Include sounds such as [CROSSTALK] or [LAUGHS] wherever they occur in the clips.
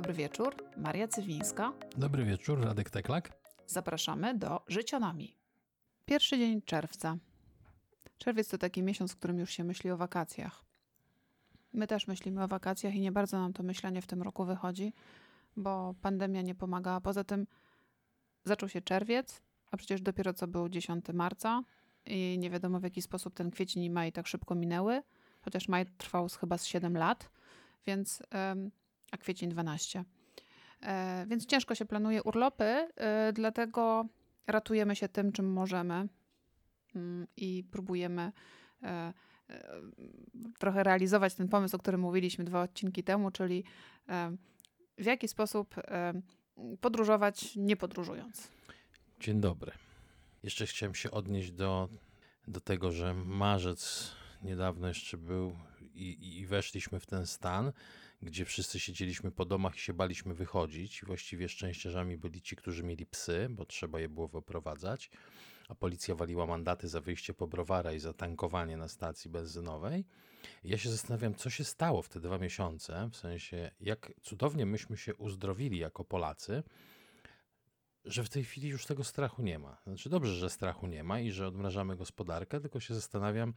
dobry wieczór. Maria Cywińska. Dobry wieczór, Radek Teklak. Zapraszamy do Życionami. Pierwszy dzień czerwca. Czerwiec to taki miesiąc, w którym już się myśli o wakacjach. My też myślimy o wakacjach i nie bardzo nam to myślenie w tym roku wychodzi, bo pandemia nie pomaga. A poza tym zaczął się czerwiec, a przecież dopiero co był 10 marca i nie wiadomo w jaki sposób ten kwiecień i maj tak szybko minęły, chociaż maj trwał chyba z 7 lat, więc a kwiecień 12. E, więc ciężko się planuje urlopy, e, dlatego ratujemy się tym, czym możemy mm, i próbujemy e, trochę realizować ten pomysł, o którym mówiliśmy dwa odcinki temu, czyli w jaki sposób podróżować nie podróżując. Dzień dobry. Jeszcze chciałem się odnieść do, do tego, że marzec niedawno jeszcze był i, i weszliśmy w ten stan, gdzie wszyscy siedzieliśmy po domach i się baliśmy wychodzić. Właściwie szczęściarzami byli ci, którzy mieli psy, bo trzeba je było wyprowadzać, a policja waliła mandaty za wyjście po browara i za tankowanie na stacji benzynowej. ja się zastanawiam, co się stało w te dwa miesiące, w sensie jak cudownie myśmy się uzdrowili jako Polacy, że w tej chwili już tego strachu nie ma. Znaczy dobrze, że strachu nie ma i że odmrażamy gospodarkę, tylko się zastanawiam,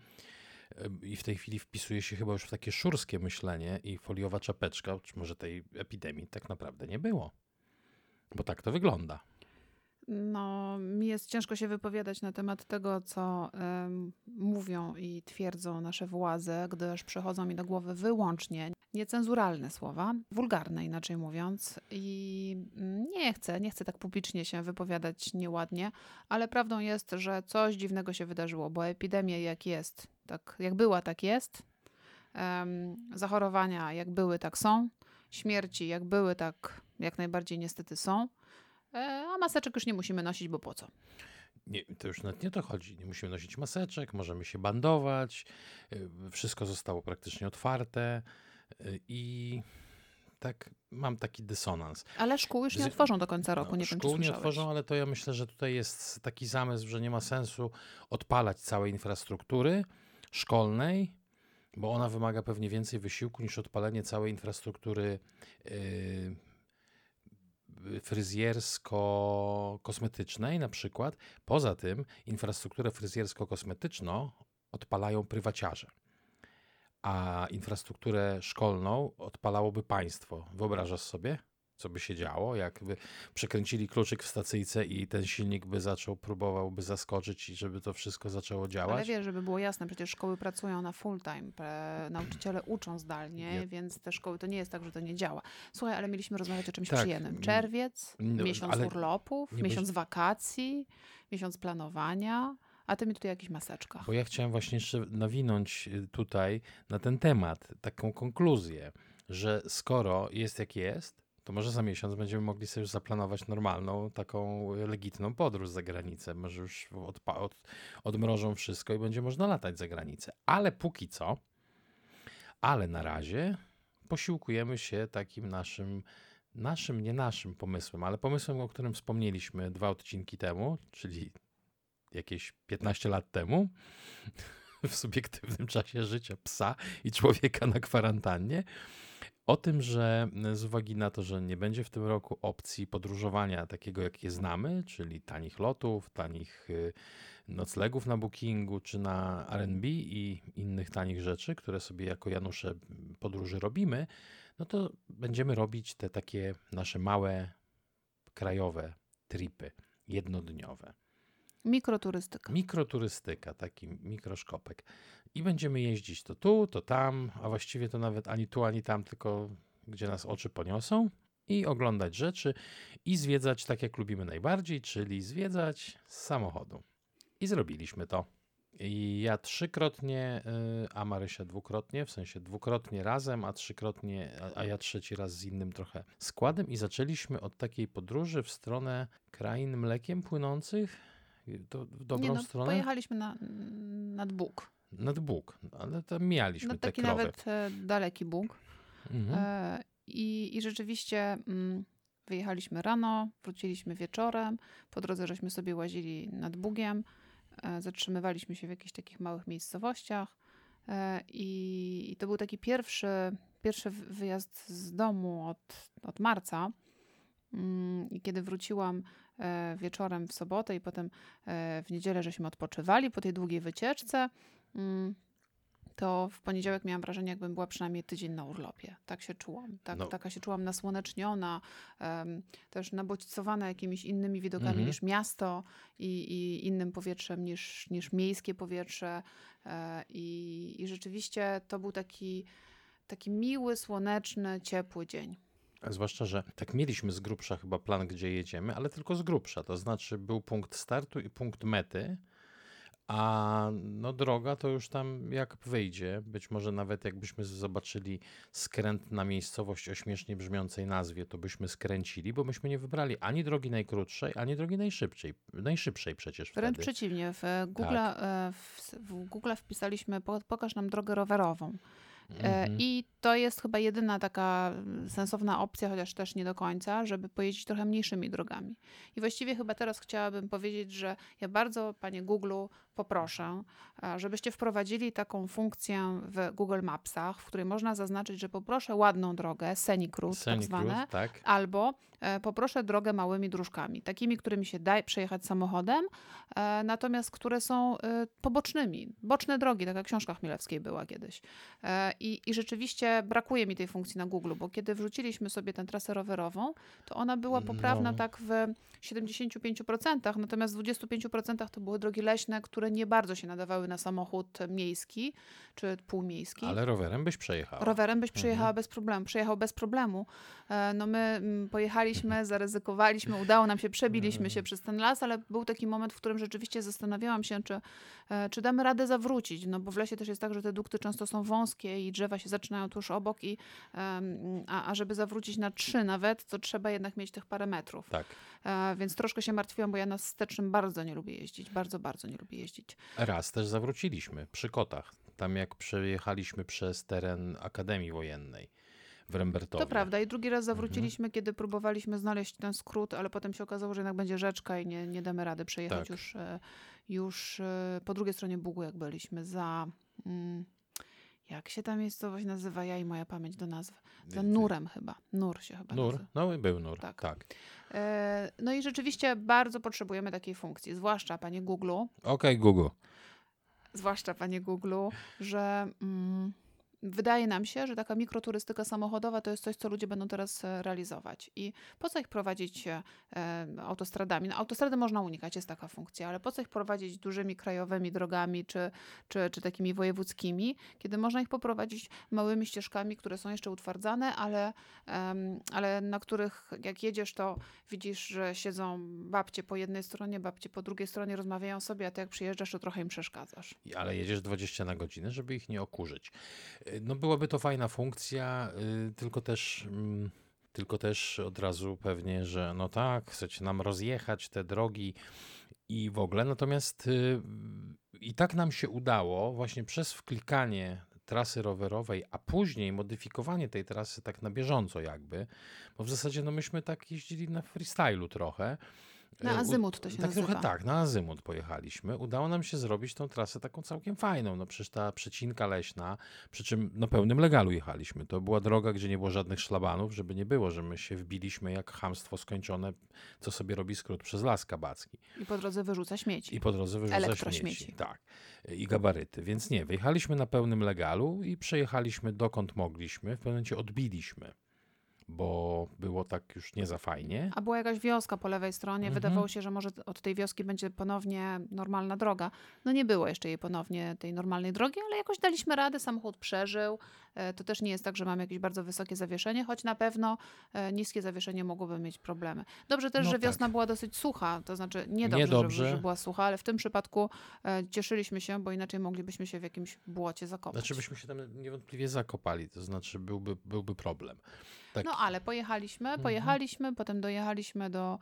i w tej chwili wpisuje się chyba już w takie szurskie myślenie i foliowa czapeczka, czy może tej epidemii tak naprawdę nie było. Bo tak to wygląda. No, mi jest ciężko się wypowiadać na temat tego, co um, mówią i twierdzą nasze władze, gdyż przychodzą mi do głowy wyłącznie niecenzuralne słowa, wulgarne inaczej mówiąc. I nie chcę, nie chcę tak publicznie się wypowiadać nieładnie, ale prawdą jest, że coś dziwnego się wydarzyło, bo epidemia jak jest, tak jak była, tak jest. Zachorowania jak były, tak są. Śmierci jak były, tak jak najbardziej niestety są. E, a maseczek już nie musimy nosić, bo po co? Nie, to już nawet nie to chodzi. Nie musimy nosić maseczek, możemy się bandować. E, wszystko zostało praktycznie otwarte i tak mam taki dysonans. Ale szkół już nie otworzą do końca roku, no, nie wiem, Szkół nie otworzą, ale to ja myślę, że tutaj jest taki zamysł, że nie ma sensu odpalać całej infrastruktury szkolnej, bo ona wymaga pewnie więcej wysiłku niż odpalenie całej infrastruktury yy, fryzjersko-kosmetycznej na przykład. Poza tym infrastrukturę fryzjersko-kosmetyczną odpalają prywaciarze a infrastrukturę szkolną odpalałoby państwo. Wyobrażasz sobie, co by się działo, jakby przekręcili kluczyk w stacyjce i ten silnik by zaczął, próbowałby zaskoczyć i żeby to wszystko zaczęło działać? Ale wiesz, żeby było jasne, przecież szkoły pracują na full time, nauczyciele uczą zdalnie, ja... więc te szkoły, to nie jest tak, że to nie działa. Słuchaj, ale mieliśmy rozmawiać o czymś tak. przyjemnym. Czerwiec, no, miesiąc urlopów, miesiąc wakacji, miesiąc planowania. A ty mi tutaj jakieś maseczka. Bo ja chciałem właśnie jeszcze nawinąć y, tutaj na ten temat taką konkluzję, że skoro jest jak jest, to może za miesiąc będziemy mogli sobie już zaplanować normalną, taką legitną podróż za granicę. Może już od, odmrożą wszystko i będzie można latać za granicę. Ale póki co, ale na razie posiłkujemy się takim naszym, naszym, nie naszym pomysłem, ale pomysłem, o którym wspomnieliśmy dwa odcinki temu, czyli jakieś 15 lat temu, [LAUGHS] w subiektywnym czasie życia psa i człowieka na kwarantannie, o tym, że z uwagi na to, że nie będzie w tym roku opcji podróżowania takiego, jakie znamy, czyli tanich lotów, tanich y, noclegów na Bookingu czy na RB i innych tanich rzeczy, które sobie jako Janusze podróży robimy, no to będziemy robić te takie nasze małe, krajowe tripy jednodniowe. Mikroturystyka. Mikroturystyka, taki mikroszkopek. I będziemy jeździć to tu, to tam, a właściwie to nawet ani tu, ani tam, tylko gdzie nas oczy poniosą i oglądać rzeczy i zwiedzać tak, jak lubimy najbardziej, czyli zwiedzać z samochodu. I zrobiliśmy to. I ja trzykrotnie, y, a Marysia dwukrotnie, w sensie dwukrotnie razem, a trzykrotnie, a ja trzeci raz z innym trochę składem. I zaczęliśmy od takiej podróży w stronę krain mlekiem płynących to w dobrą Nie, no, stronę? Pojechaliśmy na, nad Bóg. Nad Bóg, ale tam mieliśmy no, te taki krowy. nawet e, daleki Bóg. Mhm. E, i, I rzeczywiście mm, wyjechaliśmy rano, wróciliśmy wieczorem. Po drodze żeśmy sobie łazili nad Bugiem. E, zatrzymywaliśmy się w jakichś takich małych miejscowościach. E, i, I to był taki pierwszy pierwszy wyjazd z domu od, od marca mm, i kiedy wróciłam wieczorem w sobotę i potem e, w niedzielę, żeśmy odpoczywali po tej długiej wycieczce, mm, to w poniedziałek miałam wrażenie, jakbym była przynajmniej tydzień na urlopie. Tak się czułam. Tak, no. Taka się czułam nasłoneczniona, um, też nabodźcowana jakimiś innymi widokami mhm. niż miasto i, i, innym powietrzem niż, niż miejskie powietrze. E, i, I rzeczywiście to był taki, taki miły, słoneczny, ciepły dzień. Zwłaszcza, że tak mieliśmy z grubsza chyba plan, gdzie jedziemy, ale tylko z grubsza. To znaczy był punkt startu i punkt mety. A no droga to już tam jak wyjdzie, być może nawet jakbyśmy zobaczyli skręt na miejscowość o śmiesznie brzmiącej nazwie, to byśmy skręcili, bo myśmy nie wybrali ani drogi najkrótszej, ani drogi najszybszej, najszybszej przecież Wręcz wtedy. przeciwnie, w Google, tak. E, w, w Google wpisaliśmy pokaż nam drogę rowerową. E, mhm. I to jest chyba jedyna taka sensowna opcja, chociaż też nie do końca, żeby pojeździć trochę mniejszymi drogami. I właściwie chyba teraz chciałabym powiedzieć, że ja bardzo, panie Google, poproszę, e, żebyście wprowadzili taką funkcję w Google Mapsach, w której można zaznaczyć, że poproszę ładną drogę, scenic route scenic tak zwane, route, tak. albo e, poproszę drogę małymi dróżkami, takimi, którymi się da przejechać samochodem, natomiast które są pobocznymi, boczne drogi, taka książka Chmielewskiej była kiedyś. I, I rzeczywiście brakuje mi tej funkcji na Google, bo kiedy wrzuciliśmy sobie tę trasę rowerową, to ona była poprawna no. tak w 75%, natomiast w 25% to były drogi leśne, które nie bardzo się nadawały na samochód miejski czy półmiejski. Ale rowerem byś przejechał. Rowerem byś przejechała mhm. bez problemu. Przejechał bez problemu. E, no my mm, pojechaliśmy, zaryzykowaliśmy, udało nam się, przebiliśmy się przez ten las, ale był taki moment, w którym rzeczywiście zastanawiałam się, czy, e, czy damy radę zawrócić, no bo w lesie też jest tak, że te dukty często są wąskie i drzewa się zaczynają tuż obok i a, a żeby zawrócić na trzy nawet, to trzeba jednak mieć tych parę metrów. Tak. E, więc troszkę się martwiłam, bo ja na wstecznym bardzo nie lubię jeździć. Bardzo, bardzo nie lubię jeździć. Raz też zawróciliśmy przy Kotach. Tam jak przejechaliśmy przez teren Akademii Wojennej w Rembertowie. To prawda. I drugi raz zawróciliśmy, mhm. kiedy próbowaliśmy znaleźć ten skrót, ale potem się okazało, że jednak będzie rzeczka i nie, nie damy rady przejechać tak. już, e, już e, po drugiej stronie Bugu, jak byliśmy, za... Mm, jak się ta miejscowość nazywa? Ja i moja pamięć do nazw. Za Nurem chyba. Nur się chyba Nur? nazywa. No był Nur, tak. tak. E, no i rzeczywiście bardzo potrzebujemy takiej funkcji, zwłaszcza panie Google. Okej, okay, Google. Zwłaszcza panie Google, że... Mm, wydaje nam się, że taka mikroturystyka samochodowa to jest coś, co ludzie będą teraz e, realizować. I po co ich prowadzić e, autostradami? No, autostrady można unikać, jest taka funkcja, ale po co ich prowadzić dużymi krajowymi drogami czy, czy, czy takimi wojewódzkimi, kiedy można ich poprowadzić małymi ścieżkami, które są jeszcze utwardzane, ale, ale na których jak jedziesz, to widzisz, że siedzą babcie po jednej stronie, babcie po drugiej stronie, rozmawiają sobie, a ty jak przyjeżdżasz, to trochę im przeszkadzasz. Ale jedziesz 20 na godzinę, żeby ich nie okurzyć. No byłaby to fajna funkcja, y, tylko też, mm, tylko też od razu pewnie, że no tak, chcecie nam rozjechać te drogi i w ogóle. Natomiast y, i tak nam się udało właśnie przez wklikanie trasy rowerowej, a później modyfikowanie tej trasy tak na bieżąco jakby, bo w zasadzie no myśmy tak jeździli na freestylu trochę, na e, azymut to się tak nazywa. Trochę tak, na azymut pojechaliśmy. Udało nam się zrobić tą trasę taką całkiem fajną. No przecież ta przecinka leśna, przy czym na pełnym legalu jechaliśmy. To była droga, gdzie nie było żadnych szlabanów, żeby nie było, że my się wbiliśmy jak hamstwo skończone, co sobie robi skrót przez las kabacki. I po drodze wyrzuca śmieci. I po drodze wyrzuca śmieci. Tak. I gabaryty. Więc nie, wyjechaliśmy na pełnym legalu i przejechaliśmy dokąd mogliśmy. W pewnym momencie odbiliśmy bo było tak już nie za fajnie. A była jakaś wioska po lewej stronie. Mhm. Wydawało się, że może od tej wioski będzie ponownie normalna droga. No nie było jeszcze jej ponownie tej normalnej drogi, ale jakoś daliśmy radę, samochód przeżył. E, to też nie jest tak, że mamy jakieś bardzo wysokie zawieszenie, choć na pewno e, niskie zawieszenie mogłoby mieć problemy. Dobrze też, no że wiosna tak. była dosyć sucha, to znaczy nie dobrze, Że, że była sucha, ale w tym przypadku e, cieszyliśmy się, bo inaczej moglibyśmy się w jakimś błocie zakopać. Znaczy byśmy się tam niewątpliwie zakopali, to znaczy byłby, byłby problem. Tak. No ale pojechaliśmy, mhm. pojechaliśmy, mhm. potem dojechaliśmy do,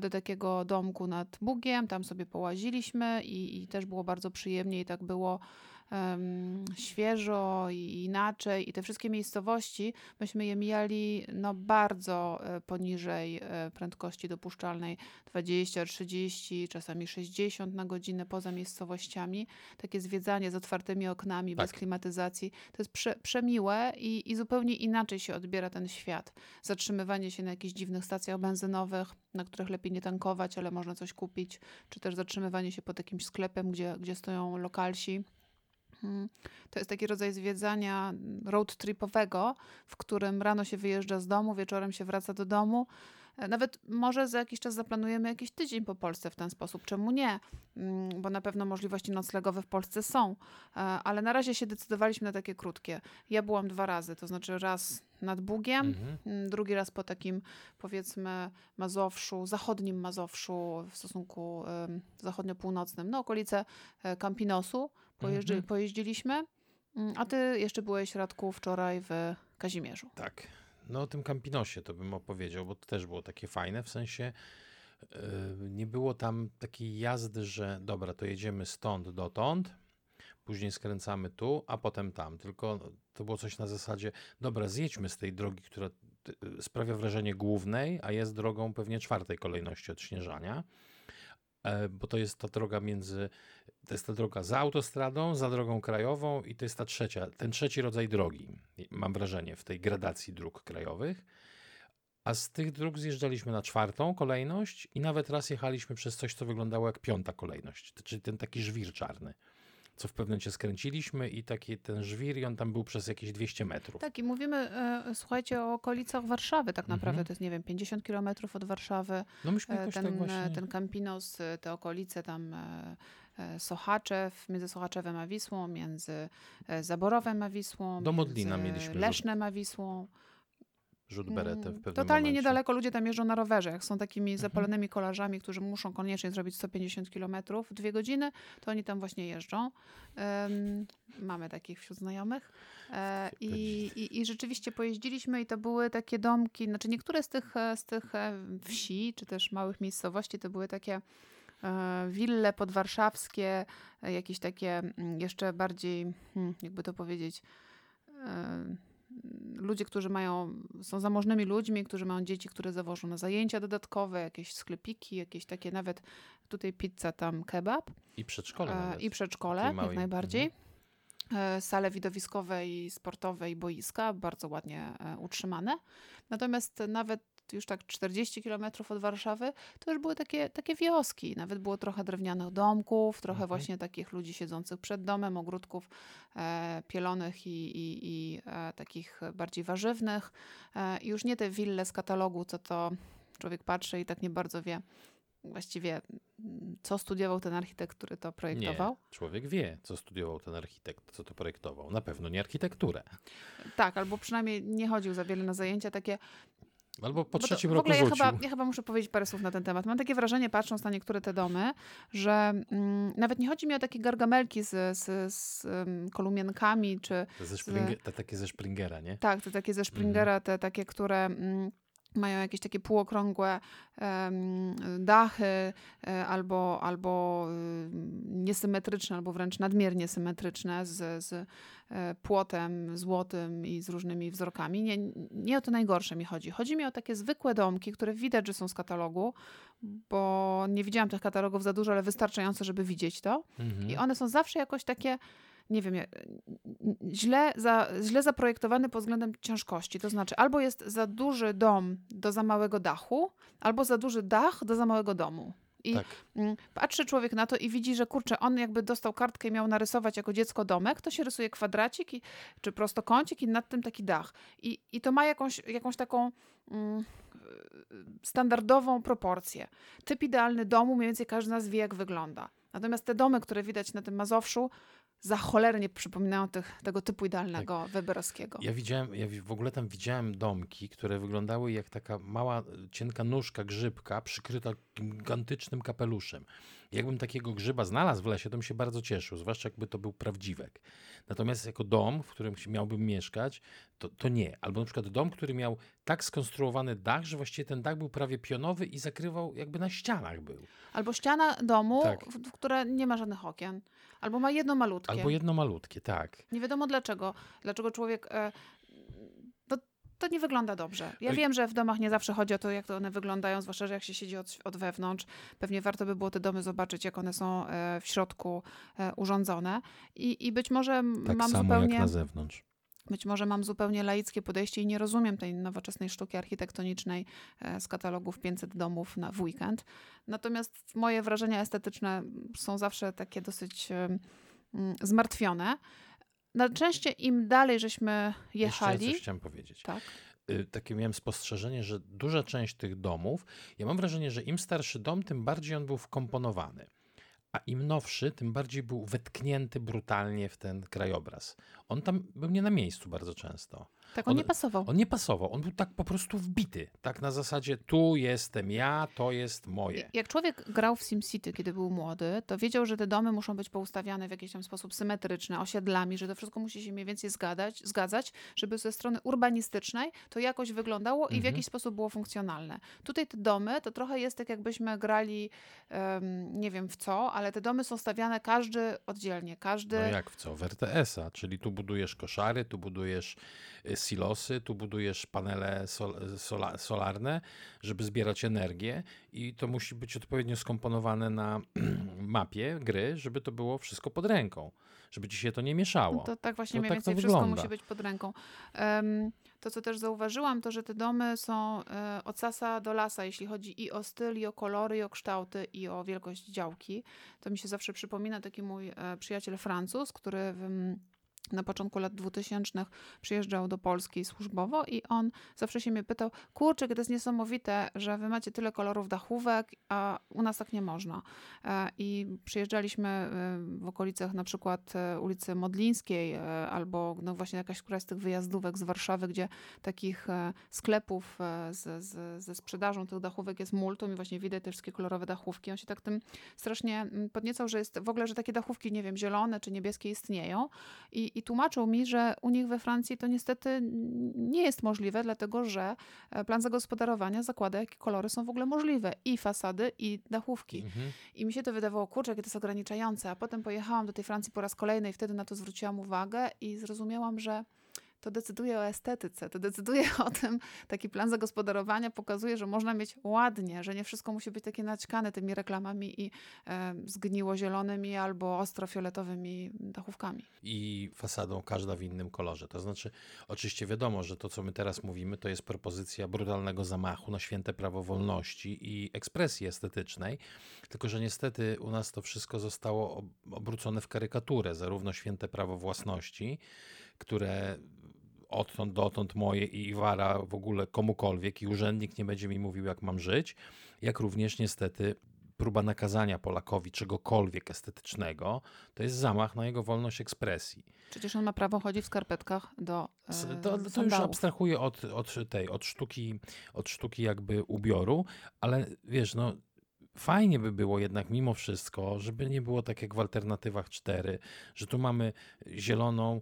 do takiego domku nad Bugiem, tam sobie połaziliśmy i, i też było bardzo przyjemnie i tak było um, świeżo i inaczej i te wszystkie miejscowości, myśmy je mijali no bardzo e, poniżej e, prędkości dopuszczalnej 20, 30, czasami 60 na godzinę poza miejscowościami. Takie zwiedzanie z otwartymi oknami, tak. bez klimatyzacji, to jest prze, przemiłe i, i zupełnie inaczej się odbiera ten świat. Zatrzymywanie się na jakichś dziwnych stacjach benzynowych, na których lepiej nie tankować, ale można coś kupić, czy też zatrzymywanie się pod jakimś sklepem, gdzie, gdzie stoją lokalsi. Hmm. To jest taki rodzaj zwiedzania road tripowego, w którym rano się wyjeżdża z domu, wieczorem się wraca do domu. E, nawet może za jakiś czas zaplanujemy jakiś tydzień po Polsce w ten sposób. Czemu nie? Mm, bo na pewno możliwości noclegowe w Polsce są, e, ale na razie się decydowaliśmy na takie krótkie. Ja byłam dwa razy, to znaczy raz nad Bugiem, mhm. Mm, drugi raz po takim powiedzmy Mazowszu, zachodnim Mazowszu w stosunku zachodnio-północnym, no okolice e, Campinosu pojeżdży, mhm. pojeździliśmy. Mm, a ty jeszcze byłeś, Radku, wczoraj w Kazimierzu. Tak. No o tym Campinosie to bym opowiedział, bo to też było takie fajne, w sensie yy, nie było tam takiej jazdy, że dobra, to jedziemy stąd dotąd, później skręcamy tu, a potem tam. Tylko to było coś na zasadzie, dobra, zjedźmy z tej drogi, która y, sprawia wrażenie głównej, a jest drogą pewnie czwartej kolejności odśnieżania. E, bo to jest ta droga między, to jest ta droga za autostradą, za drogą krajową i to jest ta trzecia, ten trzeci rodzaj drogi, mam wrażenie, w tej gradacji dróg krajowych. A z tych dróg zjeżdżaliśmy na czwartą kolejność i nawet raz jechaliśmy przez coś, co wyglądało jak piąta kolejność, czyli ten taki żwir czarny co w pewnym momencie skręciliśmy i taki ten żwir i on tam był przez jakieś 200 metrów. Tak i mówimy, e, słuchajcie, o okolicach Warszawy tak naprawdę, mhm. to jest nie wiem, 50 kilometrów od Warszawy. No myśmy e, jakoś ten, tak właśnie... ten Campinos, e, te okolice tam Sochaczew, między Sochaczewem a Wisłą, między Zaborowem a Wisłą, Do Modlina mieliśmy Lesznem a Wisłą rzut beretem w mm, pewnym Totalnie momencie. niedaleko ludzie tam jeżdżą na rowerze. Jak są takimi mhm. zapalonymi kolarzami, którzy muszą koniecznie zrobić 150 km w dwie godziny, to oni tam właśnie jeżdżą. Um, mamy takich wśród znajomych. E, i, i, I rzeczywiście pojeździliśmy i to były takie domki, znaczy niektóre z tych, z tych e, wsi, czy też małych miejscowości, to były takie e, wille podwarszawskie, e, jakieś takie mm, jeszcze bardziej, hmm, jakby to powiedzieć, e, ludzie, którzy mają, są zamożnymi ludźmi, którzy mają dzieci, które zawożą na zajęcia dodatkowe, jakieś sklepiki, jakieś takie nawet tutaj pizza, tam kebab. I przedszkole. E, I przedszkole, jak najbardziej. Mhm. E, sale widowiskowe i sportowe i boiska, bardzo ładnie e, utrzymane. Natomiast nawet już tak 40 kilometrów od Warszawy, to już były takie, takie wioski. Nawet było trochę drewnianych domków, trochę mhm. właśnie takich ludzi siedzących przed domem, ogródków e, pielonych i, i, i e, takich bardziej warzywnych. E, już nie te wille z katalogu, co to człowiek patrzy i tak nie bardzo wie, właściwie co studiował ten architekt, który to projektował? Nie, człowiek wie, co studiował ten architekt, co to projektował. Na pewno nie architekturę. Tak, albo przynajmniej nie chodził za wiele na zajęcia takie Albo po trzecim to, roku ja chyba, ja chyba muszę powiedzieć parę słów na ten temat. Mam takie wrażenie, patrząc na niektóre te domy, że mm, nawet nie chodzi mi o takie gargamelki z, z, z um, kolumienkami, czy... Ze Springer, te takie ze Springera, nie? Tak, te takie ze Springera, mhm. te takie, które... Mm, mają jakieś takie półokrągłe dachy e, albo, albo niesymetryczne, albo wręcz nadmiernie symetryczne z, z e, płotem złotym i z różnymi wzorkami. Nie, nie o to najgorsze mi chodzi. Chodzi mi o takie zwykłe domki, które widać, że są z katalogu, bo nie widziałam tych katalogów za dużo, ale wystarczająco, żeby widzieć to. Mhm. I one są zawsze jakoś takie nie wiem, źle, za, źle zaprojektowany pod względem ciężkości. To znaczy, albo jest za duży dom do za małego dachu, albo za duży dach do za małego domu. I tak. Mm, patrzy człowiek na to i widzi, że kurczę, on jakby dostał kartkę i miał narysować jako dziecko domek, to się rysuje kwadracik i, czy prostokącik i nad tym taki dach. I, i to ma jakąś, jakąś taką mm, standardową proporcję. Typ idealny domu, mniej więcej każdy z nas wie, jak wygląda. Natomiast te domy, które widać na tym Mazowszu, za cholernie przypominają tych, tego typu idealnego tak. weberowskiego. Ja widziałem, ja w ogóle tam widziałem domki, które wyglądały jak taka mała, cienka nóżka grzybka przykryta gigantycznym kapeluszem. Jakbym takiego grzyba znalazł w lesie, to bym się bardzo cieszył, zwłaszcza jakby to był prawdziwek. Natomiast jako dom, w którym miałbym mieszkać, to, to nie. Albo na przykład dom, który miał tak skonstruowany dach, że właściwie ten dach był prawie pionowy i zakrywał, jakby na ścianach był. Albo ściana domu, tak. w, w która nie ma żadnych okien Albo ma jedno malutkie. Albo jedno malutkie, tak. Nie wiadomo dlaczego. Dlaczego człowiek. To nie wygląda dobrze. Ja wiem, że w domach nie zawsze chodzi o to, jak to one wyglądają, zwłaszcza, że jak się siedzi od, od wewnątrz. Pewnie warto by było te domy zobaczyć, jak one są e, w środku e, urządzone. I, I być może Tak mam samo zupełnie. jak na zewnątrz. Być może mam zupełnie laickie podejście i nie rozumiem tej nowoczesnej sztuki architektonicznej e, z katalogów 500 domów na w weekend. Natomiast moje wrażenia estetyczne są zawsze takie dosyć mm, zmartwione. Na szczęście im dalej żeśmy Jeszcze jechali, coś chciałem powiedzieć. tak, Y, Takie miałem spostrzeżenie, że duża część tych domów, ja mam wrażenie, że im starszy dom, tym bardziej on był wkomponowany. A im nowszy, tym bardziej był wetknięty brutalnie w ten krajobraz. On tam był nie na miejscu bardzo często. Tak on, On- nie pasował. On nie pasował, on był tak po prostu wbity. Tak na zasadzie, tu jestem ja, to jest moje. Jak człowiek grał w SimCity, kiedy był młody, to wiedział, że te domy muszą być poustawiane w jakiś tam sposób symetryczny, osiedlami, że to wszystko musi się mniej więcej zgadzać, zgadzać, żeby ze strony urbanistycznej to jakoś wyglądało i w Mhm. jakiś sposób było funkcjonalne. Tutaj te domy to trochę jest tak, jakbyśmy grali, em, nie wiem w co, ale te domy są stawiane każdy oddzielnie, każdy... No jak w co? W RTS-a, czyli tu budujesz koszary, tu budujesz y, silosy, tu budujesz panele sol, sola, solarne, żeby zbierać energię i to musi być odpowiednio skomponowane na [CLEARS THROAT] mapie gry, żeby to było wszystko pod ręką, żeby ci się to nie mieszało. No to tak właśnie No mniej tak więcej to wszystko wygląda. musi być pod ręką. To, co też zauważyłam, to, że te domy są e, od sasa do lasa, jeśli chodzi i o styl, i o kolory, i o kształty, i o wielkość działki. To mi się zawsze przypomina taki mój e, przyjaciel Francuz, który w, na początku lat 2000 przyjeżdżał do Polski służbowo i on zawsze się mnie pytał, kurczę, to jest niesamowite, że wy macie tyle kolorów dachówek, a u nas tak nie można. E, I przyjeżdżaliśmy e, w okolicach na przykład e, ulicy Modlińskiej albo no właśnie jakaś któraś z tych wyjazdówek z Warszawy, gdzie takich sklepów z, z, ze sprzedażą tych dachówek jest multum i właśnie widać te wszystkie kolorowe dachówki. On się tak tym strasznie mm, podniecał, że jest w ogóle, że takie dachówki, nie wiem, zielone czy niebieskie istnieją i, i tłumaczył mi, że u nich we Francji to niestety nie jest możliwe, dlatego że e, plan zagospodarowania zakłada, jakie kolory są w ogóle możliwe i fasady, i dachówki. Mhm. I mi się to wydawało, kurczę, jakie to jest ograniczające. A potem pojechałam do tej Francji po raz kolejny i wtedy na to zwróciłam uwagę i zrozumiałam, że to decyduje o estetyce, to decyduje [LAUGHS] o tym, taki plan zagospodarowania pokazuje, że można mieć ładnie, że nie wszystko musi być takie naćkane tymi reklamami i e, zgniło-zielonymi albo ostro-fioletowymi dachówkami. i fasadą każda w innym kolorze. To znaczy, oczywiście wiadomo, że to, co my teraz mówimy, to jest propozycja brutalnego zamachu na święte prawo wolności i ekspresji estetycznej, tylko że niestety u nas to wszystko zostało ob- obrócone w karykaturę, zarówno święte prawo własności, które odtąd dotąd moje i Iwara w ogóle komukolwiek i urzędnik nie będzie mi mówił, jak mam żyć, jak również niestety próba nakazania Polakowi czegokolwiek estetycznego, to jest zamach na jego wolność ekspresji. Przecież on ma prawo chodzić w skarpetkach do S- To, to już abstrahuję od, od tej, od sztuki, od sztuki jakby ubioru, ale wiesz, no fajnie by było jednak mimo wszystko, żeby nie było tak jak w alternatywach 4, że tu mamy zieloną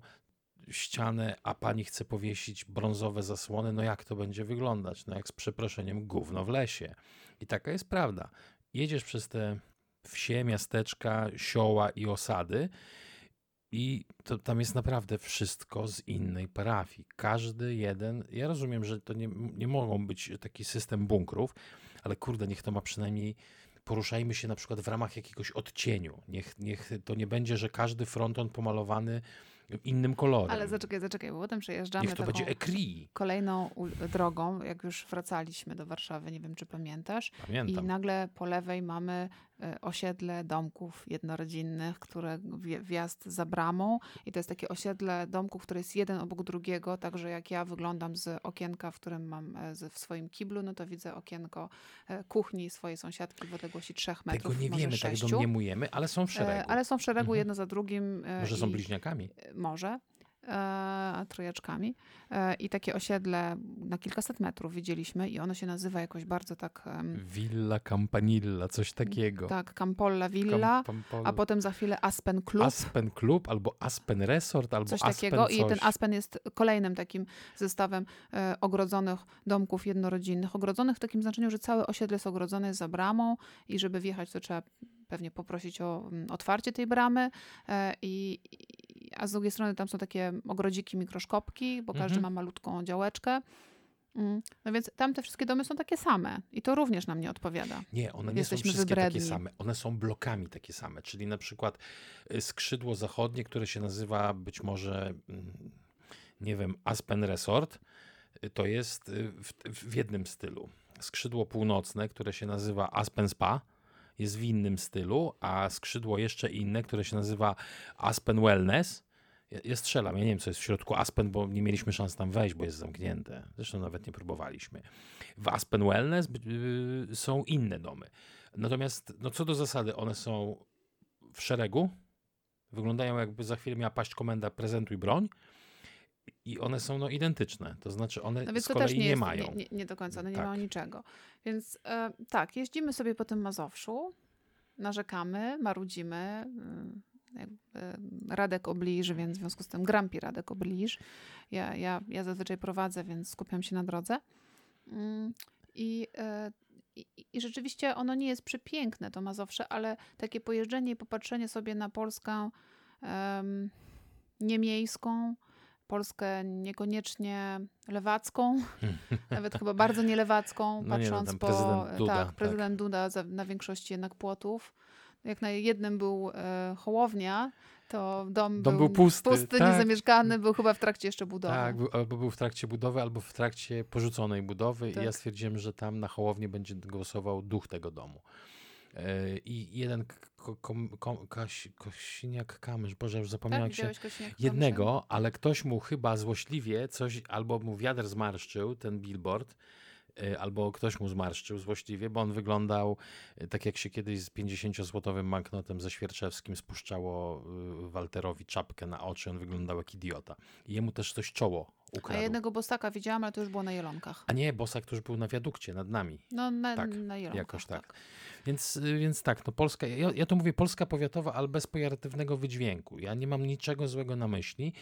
ścianę, a pani chce powiesić brązowe zasłony, no jak to będzie wyglądać? No jak z przeproszeniem gówno w lesie. I taka jest prawda. Jedziesz przez te wsie, miasteczka, sioła i osady i to, tam jest naprawdę wszystko z innej parafii. Każdy jeden. Ja rozumiem, że to nie, nie mogą być taki system bunkrów, ale kurde, niech to ma przynajmniej. Poruszajmy się na przykład w ramach jakiegoś odcieniu. Niech, niech to nie będzie, że każdy fronton pomalowany innym kolorem. Ale zaczekaj, zaczekaj, bo potem przejeżdżamy niech to taką będzie ekri. kolejną drogą, jak już wracaliśmy do Warszawy, nie wiem czy pamiętasz. I Pamiętam. nagle po lewej mamy osiedle domków jednorodzinnych, które wjazd za bramą i to jest takie osiedle domków, które jest jeden obok drugiego, także jak ja wyglądam z okienka, w którym mam e, w swoim kiblu, no to widzę okienko e, kuchni swojej sąsiadki w odległości trzech Tego metrów, nie może wiemy, tak sześciu. domniemujemy, ale są w E, szeregu. Ale są w szeregu Mhm. jedno za drugim. e, Może są bliźniakami. może, e, trójeczkami. E, I takie osiedle na kilkaset metrów widzieliśmy i ono się nazywa jakoś bardzo tak, Villa Campanilla, coś takiego. tak Campolla Villa, Cam- a potem za chwilę Aspen Club. Aspen Club albo Aspen Resort albo Coś Aspen takiego i ten coś. Aspen jest kolejnym takim zestawem e, ogrodzonych domków jednorodzinnych. Ogrodzonych w takim znaczeniu, że całe osiedle jest ogrodzone za bramą i żeby wjechać to trzeba pewnie poprosić o mm, otwarcie tej bramy, e, i, a z drugiej strony tam są takie ogrodziki, mikroszkopki, bo każdy Mhm. ma malutką działeczkę. Mm, No więc tam te wszystkie domy są takie same i to również nam nie odpowiada. Nie, one nie Jesteśmy są wszystkie takie wybredni. same. One są blokami takie same. Czyli na przykład y, skrzydło zachodnie, które się nazywa być może, mm, nie wiem, Aspen Resort, y, to jest y, w, w jednym stylu. Skrzydło północne, które się nazywa Aspen Spa, jest w innym stylu, a skrzydło jeszcze inne, które się nazywa Aspen Wellness, ja, ja strzelam, ja nie wiem, co jest w środku Aspen, bo nie mieliśmy szans tam wejść, bo jest zamknięte. Zresztą nawet nie próbowaliśmy. W Aspen Wellness yy, są inne domy. Natomiast, no co do zasady, one są w szeregu. Wyglądają jakby za chwilę miała paść komenda prezentuj broń. I one są no, identyczne. To znaczy one No z kolei też nie, nie, jest, mają. Nie, nie, nie do końca, one nie Tak. mają niczego. Więc e, tak, jeździmy sobie po tym Mazowszu, narzekamy, marudzimy. Radek obliż, więc w związku z tym Grampi Radek obliż. Ja, ja, ja zazwyczaj prowadzę, więc skupiam się na drodze. Mm, I, e, i, I rzeczywiście ono nie jest przepiękne, to Mazowsze, ale takie pojeżdżenie i popatrzenie sobie na Polskę em, niemiejską, Polskę niekoniecznie lewacką, [LAUGHS] nawet chyba bardzo nielewacką, No nie, no patrząc tam po... prezydent Duda, tak, tak. prezydent Duda za, na większości jednak płotów. Jak na jednym był e, Hołownia, to dom, Dom był pusty, pusty tak. niezamieszkany, był chyba w trakcie jeszcze budowy. Tak, był, albo był w trakcie budowy, albo w trakcie porzuconej budowy. I ja Tak. stwierdziłem, że tam na Hołownię będzie głosował duch tego domu. E, I jeden Kosiniak-Kamysz, Boże, już zapomniałem tak, się... Jednego, ale ktoś mu chyba złośliwie coś, albo mu wiatr zmarszczył, ten billboard, albo ktoś mu zmarszczył złośliwie, bo on wyglądał y, tak jak się kiedyś z 50-złotowym banknotem ze Świerczewskim spuszczało y, Walterowi czapkę na oczy, on wyglądał jak idiota. I jemu też coś czoło A ukradł. jednego Bostaka widziałam, ale to już było na Jelonkach. A nie, Bosak, który był na wiadukcie nad nami. No na, Tak, na Jelonkach, jakoś tak. Więc, y, więc tak, no Polska, ja, ja to mówię Polska powiatowa, ale bez pejoratywnego wydźwięku. Ja nie mam niczego złego na myśli.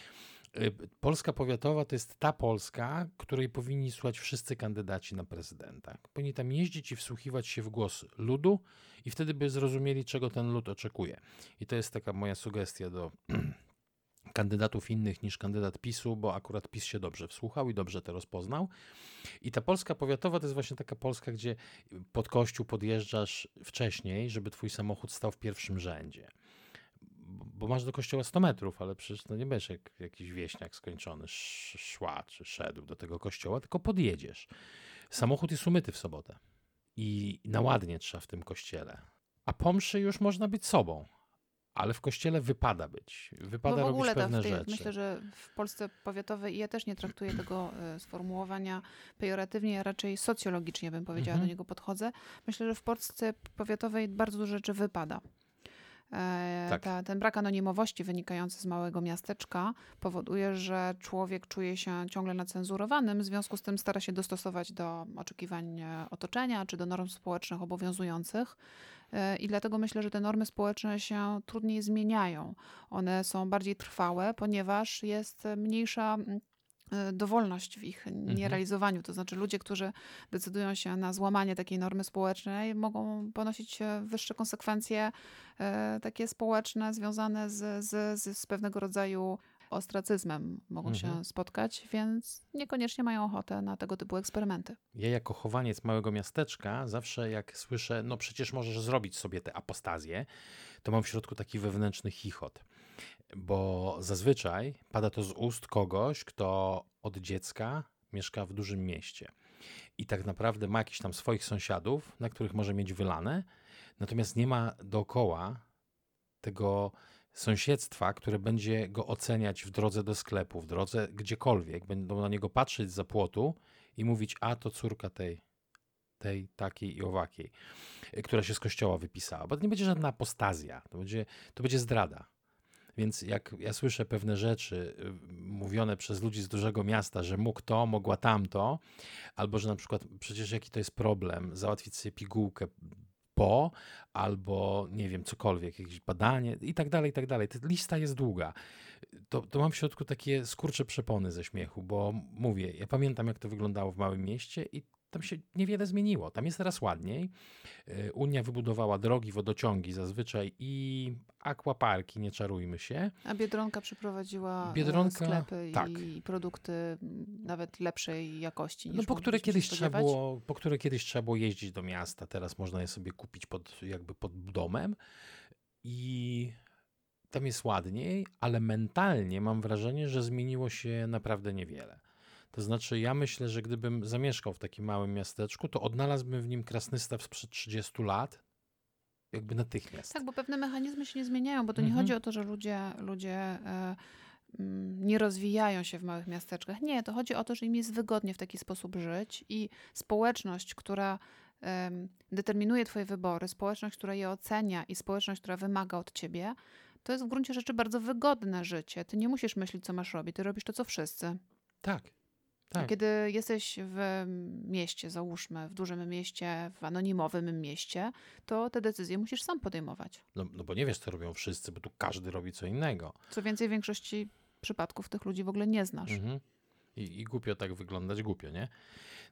Y, Polska powiatowa to jest ta Polska, której powinni słuchać wszyscy kandydaci na prezydenta. Powinni tam jeździć i wsłuchiwać się w głos ludu i wtedy by zrozumieli, czego ten lud oczekuje. I to jest taka moja sugestia do [CLEARS THROAT] kandydatów innych niż kandydat PiSu, bo akurat PiS się dobrze wsłuchał i dobrze to rozpoznał. I ta Polska powiatowa to jest właśnie taka Polska, gdzie pod kościół podjeżdżasz wcześniej, żeby twój samochód stał w pierwszym rzędzie. Bo masz do kościoła 100 metrów, ale przecież to nie będziesz jak jakiś wieśniak skończony sz- szła czy szedł do tego kościoła, tylko podjedziesz. Samochód jest umyty w sobotę i na ładnie trzeba w tym kościele. A po mszy już można być sobą, ale w kościele wypada być. Wypada Bo w robić ogóle ta, pewne tej, rzeczy. myślę, że w Polsce powiatowej, ja też nie traktuję [CLEARS THROAT] tego e, sformułowania pejoratywnie, ja raczej socjologicznie bym powiedziała, Mhm. do niego podchodzę. Myślę, że w Polsce powiatowej bardzo dużo rzeczy wypada. E, Tak. ta, ten brak anonimowości wynikający z małego miasteczka powoduje, że człowiek czuje się ciągle nacenzurowanym, w związku z tym stara się dostosować do oczekiwań e, otoczenia czy do norm społecznych obowiązujących. E, I dlatego myślę, że te normy społeczne się trudniej zmieniają. One są bardziej trwałe, ponieważ jest mniejsza dowolność w ich nierealizowaniu. To znaczy ludzie, którzy decydują się na złamanie takiej normy społecznej, mogą ponosić e, wyższe konsekwencje e, takie społeczne związane z, z, z, z pewnego rodzaju ostracyzmem mogą Mhm. się spotkać, więc niekoniecznie mają ochotę na tego typu eksperymenty. Ja jako chowaniec małego miasteczka zawsze jak słyszę, no przecież możesz zrobić sobie tę apostazję, to mam w środku taki wewnętrzny chichot. Bo zazwyczaj pada to z ust kogoś, kto od dziecka mieszka w dużym mieście. I tak naprawdę ma jakichś tam swoich sąsiadów, na których może mieć wylane, natomiast nie ma dookoła tego sąsiedztwa, które będzie go oceniać w drodze do sklepu, w drodze gdziekolwiek. Będą na niego patrzeć za płotu i mówić, a to córka tej, tej, takiej i owakiej, która się z kościoła wypisała. Bo to nie będzie żadna apostazja, to będzie, to będzie zdrada. Więc jak ja słyszę pewne rzeczy y, mówione przez ludzi z dużego miasta, że mógł to, mogła tamto, albo że na przykład przecież jaki to jest problem, załatwić sobie pigułkę po, albo nie wiem, cokolwiek, jakieś badanie i tak dalej, i tak dalej. Ta lista jest długa. To, to mam w środku takie skurcze przepony ze śmiechu, bo mówię, ja pamiętam jak to wyglądało w małym mieście i tam się niewiele zmieniło. Tam jest teraz ładniej. Y, Unia wybudowała drogi, wodociągi zazwyczaj i akwaparki, nie czarujmy się. A Biedronka przyprowadziła e, Biedronka, sklepy tak. i produkty m, nawet lepszej jakości niż No, po które, kiedyś trzeba było, po które kiedyś trzeba było jeździć do miasta, teraz można je sobie kupić pod, jakby pod domem i tam jest ładniej, ale mentalnie mam wrażenie, że zmieniło się naprawdę niewiele. To znaczy, ja myślę, że gdybym zamieszkał w takim małym miasteczku, to odnalazłbym w nim Krasnystaw sprzed 30 lat, jakby natychmiast. Tak, bo pewne mechanizmy się nie zmieniają, bo to nie Mhm. chodzi o to, że ludzie, ludzie e, nie rozwijają się w małych miasteczkach. Nie, to chodzi o to, że im jest wygodnie w taki sposób żyć i społeczność, która determinuje twoje wybory, społeczność, która je ocenia i społeczność, która wymaga od ciebie, to jest w gruncie rzeczy bardzo wygodne życie. Ty nie musisz myśleć, co masz robić, ty robisz to, co wszyscy. Tak, tak. Kiedy jesteś w mieście, załóżmy, w dużym mieście, w anonimowym mieście, to te decyzje musisz sam podejmować. No, no bo nie wiesz, co robią wszyscy, bo tu każdy robi co innego. Co więcej, w większości przypadków tych ludzi w ogóle nie znasz. Mhm. I, I głupio tak wyglądać, głupio, nie?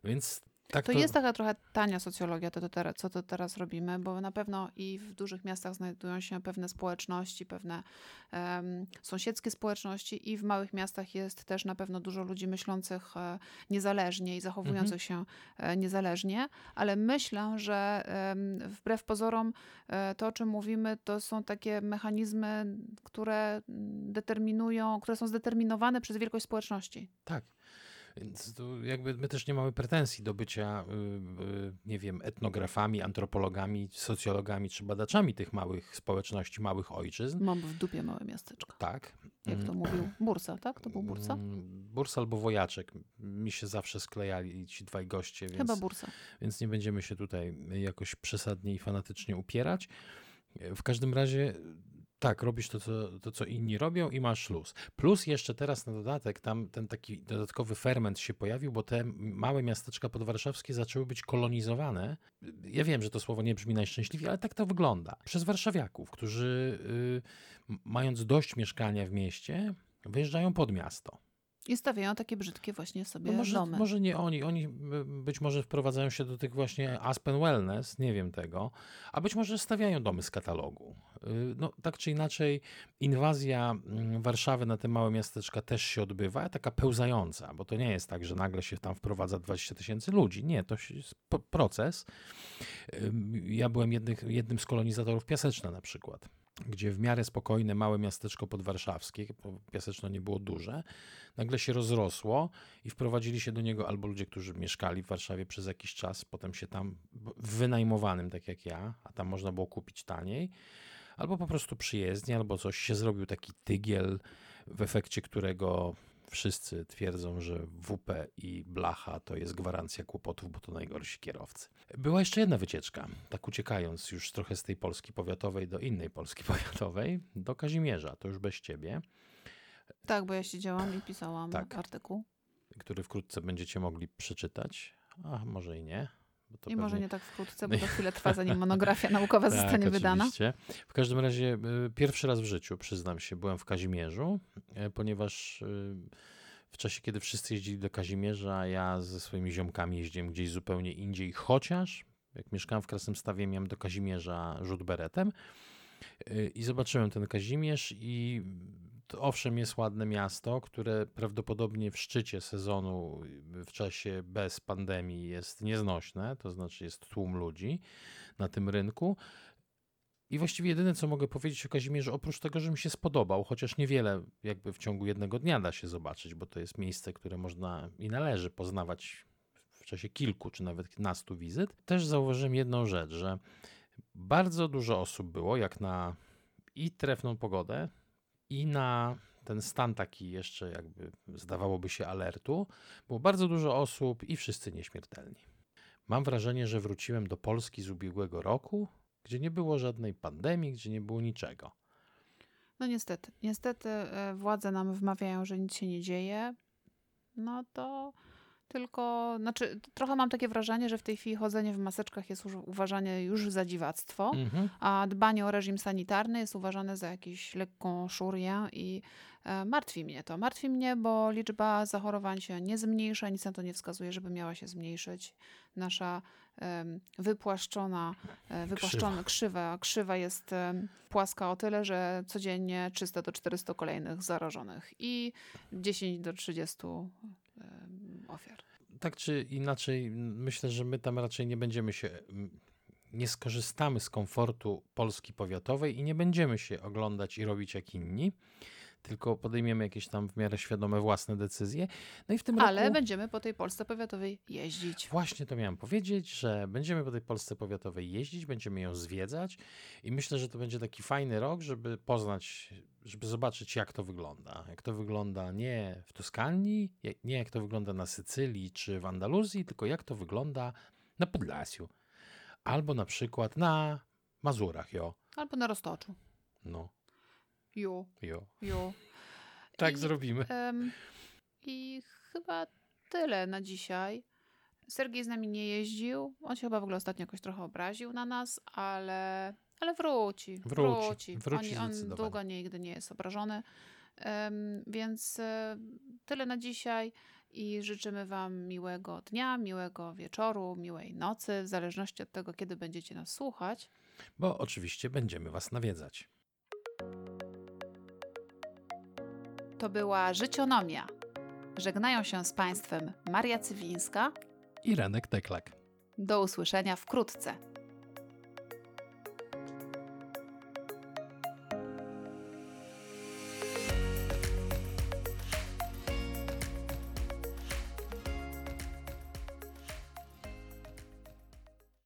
Więc tak To, jest taka trochę tania socjologia, to, to teraz, co to teraz robimy, bo na pewno i w dużych miastach znajdują się pewne społeczności, pewne em, sąsiedzkie społeczności i w małych miastach jest też na pewno dużo ludzi myślących e, niezależnie i zachowujących się e, niezależnie, ale myślę, że em, wbrew pozorom e, to, o czym mówimy, to są takie mechanizmy, które determinują, które są zdeterminowane przez wielkość społeczności. Tak. Więc tu jakby my też nie mamy pretensji do bycia, y, y, nie wiem, etnografami, antropologami, socjologami czy badaczami tych małych społeczności, małych ojczyzn. Mam w dupie małe miasteczko. Tak. Jak to Mm, mówił Bursa, tak? To był Bursa? mm, Bursa albo Wojaczek. Mi się zawsze sklejali ci dwaj goście, więc, Chyba Bursa. więc nie będziemy się tutaj jakoś przesadnie i fanatycznie upierać. W każdym razie tak, robisz to co, to, co inni robią i masz luz. Plus jeszcze teraz na dodatek tam ten taki dodatkowy ferment się pojawił, bo te małe miasteczka podwarszawskie zaczęły być kolonizowane. Ja wiem, że to słowo nie brzmi najszczęśliwiej, ale tak to wygląda. Przez warszawiaków, którzy y, mając dość mieszkania w mieście, wyjeżdżają pod miasto. I stawiają takie brzydkie właśnie sobie No może, domy. może nie oni, oni y, być może wprowadzają się do tych właśnie Aspen Wellness, nie wiem tego, a być może stawiają domy z katalogu. Y, No tak czy inaczej inwazja mm, Warszawy na te małe miasteczka też się odbywa, taka pełzająca, bo to nie jest tak, że nagle się tam wprowadza 20 tysięcy ludzi. Nie, to jest proces. Ja byłem jednych, jednym z kolonizatorów Piaseczna na przykład, gdzie w miarę spokojne małe miasteczko podwarszawskie, Piaseczno nie było duże, nagle się rozrosło i wprowadzili się do niego albo ludzie, którzy mieszkali w Warszawie przez jakiś czas, potem się tam w wynajmowanym, tak jak ja, a tam można było kupić taniej, albo po prostu przyjezdnie, albo coś się zrobił taki tygiel, w efekcie którego wszyscy twierdzą, że WP i blacha to jest gwarancja kłopotów, bo to najgorsi kierowcy. Była jeszcze jedna wycieczka, tak uciekając już trochę z tej Polski powiatowej do innej Polski [LAUGHS] powiatowej, do Kazimierza, to już bez ciebie. Tak, bo ja siedziałam i pisałam Tak. artykuł. który wkrótce będziecie mogli przeczytać, a może i nie. I może pewnie- nie tak wkrótce, bo to chwilę trwa, [LAUGHS] zanim monografia naukowa Tak, zostanie wydana. oczywiście. W każdym razie y, pierwszy raz w życiu, przyznam się, byłem w Kazimierzu, y, ponieważ y, w czasie, kiedy wszyscy jeździli do Kazimierza, ja ze swoimi ziomkami jeździłem gdzieś zupełnie indziej, chociaż jak mieszkałem w Krasnymstawie, miałem do Kazimierza rzut beretem i zobaczyłem ten Kazimierz i owszem jest ładne miasto, które prawdopodobnie w szczycie sezonu w czasie bez pandemii jest nieznośne, to znaczy jest tłum ludzi na tym rynku. I właściwie jedyne, co mogę powiedzieć o Kazimierzu, oprócz tego, że mi się spodobał, chociaż niewiele jakby w ciągu jednego dnia da się zobaczyć, bo to jest miejsce, które można i należy poznawać w czasie kilku czy nawet nastu wizyt, też zauważyłem jedną rzecz, że bardzo dużo osób było, jak na i trefną pogodę, i na ten stan taki jeszcze jakby zdawałoby się alertu, było bardzo dużo osób i wszyscy nieśmiertelni. Mam wrażenie, że wróciłem do Polski z ubiegłego roku, gdzie nie było żadnej pandemii, gdzie nie było niczego. No niestety. Niestety e, władze nam wmawiają, że nic się nie dzieje. No to tylko, znaczy trochę mam takie wrażenie, że w tej chwili chodzenie w maseczkach jest już uważane już za dziwactwo, Mhm. a dbanie o reżim sanitarny jest uważane za jakąś lekką szurię i E, martwi mnie to. Martwi mnie, bo liczba zachorowań się nie zmniejsza, nic na to nie wskazuje, żeby miała się zmniejszyć. Nasza em, wypłaszczona, e, wypłaszczona krzywa. krzywa jest em, płaska o tyle, że codziennie 300 do 400 kolejnych zarażonych i 10 do 30 em, ofiar. Tak czy inaczej, myślę, że my tam raczej nie będziemy się, nie skorzystamy z komfortu Polski powiatowej i nie będziemy się oglądać i robić jak inni, tylko podejmiemy jakieś tam w miarę świadome własne decyzje. No i w tym Ale roku... będziemy po tej Polsce powiatowej jeździć. Właśnie to miałem powiedzieć, że będziemy po tej Polsce powiatowej jeździć, będziemy ją zwiedzać i myślę, że to będzie taki fajny rok, żeby poznać, żeby zobaczyć, jak to wygląda. Jak to wygląda nie w Toskanii, je- nie jak to wygląda na Sycylii czy w Andaluzji, tylko jak to wygląda na Podlasiu. Albo na przykład na Mazurach, jo. Albo na Roztoczu. No, Ju, jo. ju. Tak I- zrobimy. I chyba tyle na dzisiaj. Sergiej z nami nie jeździł. On się chyba w ogóle ostatnio jakoś trochę obraził na nas, ale, ale wróci. Wróci, Wróci. wróci on, on długo nigdy nie jest obrażony. Em, więc e, tyle na dzisiaj i życzymy Wam miłego dnia, miłego wieczoru, miłej nocy, w zależności od tego, kiedy będziecie nas słuchać. Bo oczywiście będziemy Was nawiedzać. To była Życionomia. Żegnają się z Państwem Maria Cywińska. I Renek Teklak. Do usłyszenia wkrótce.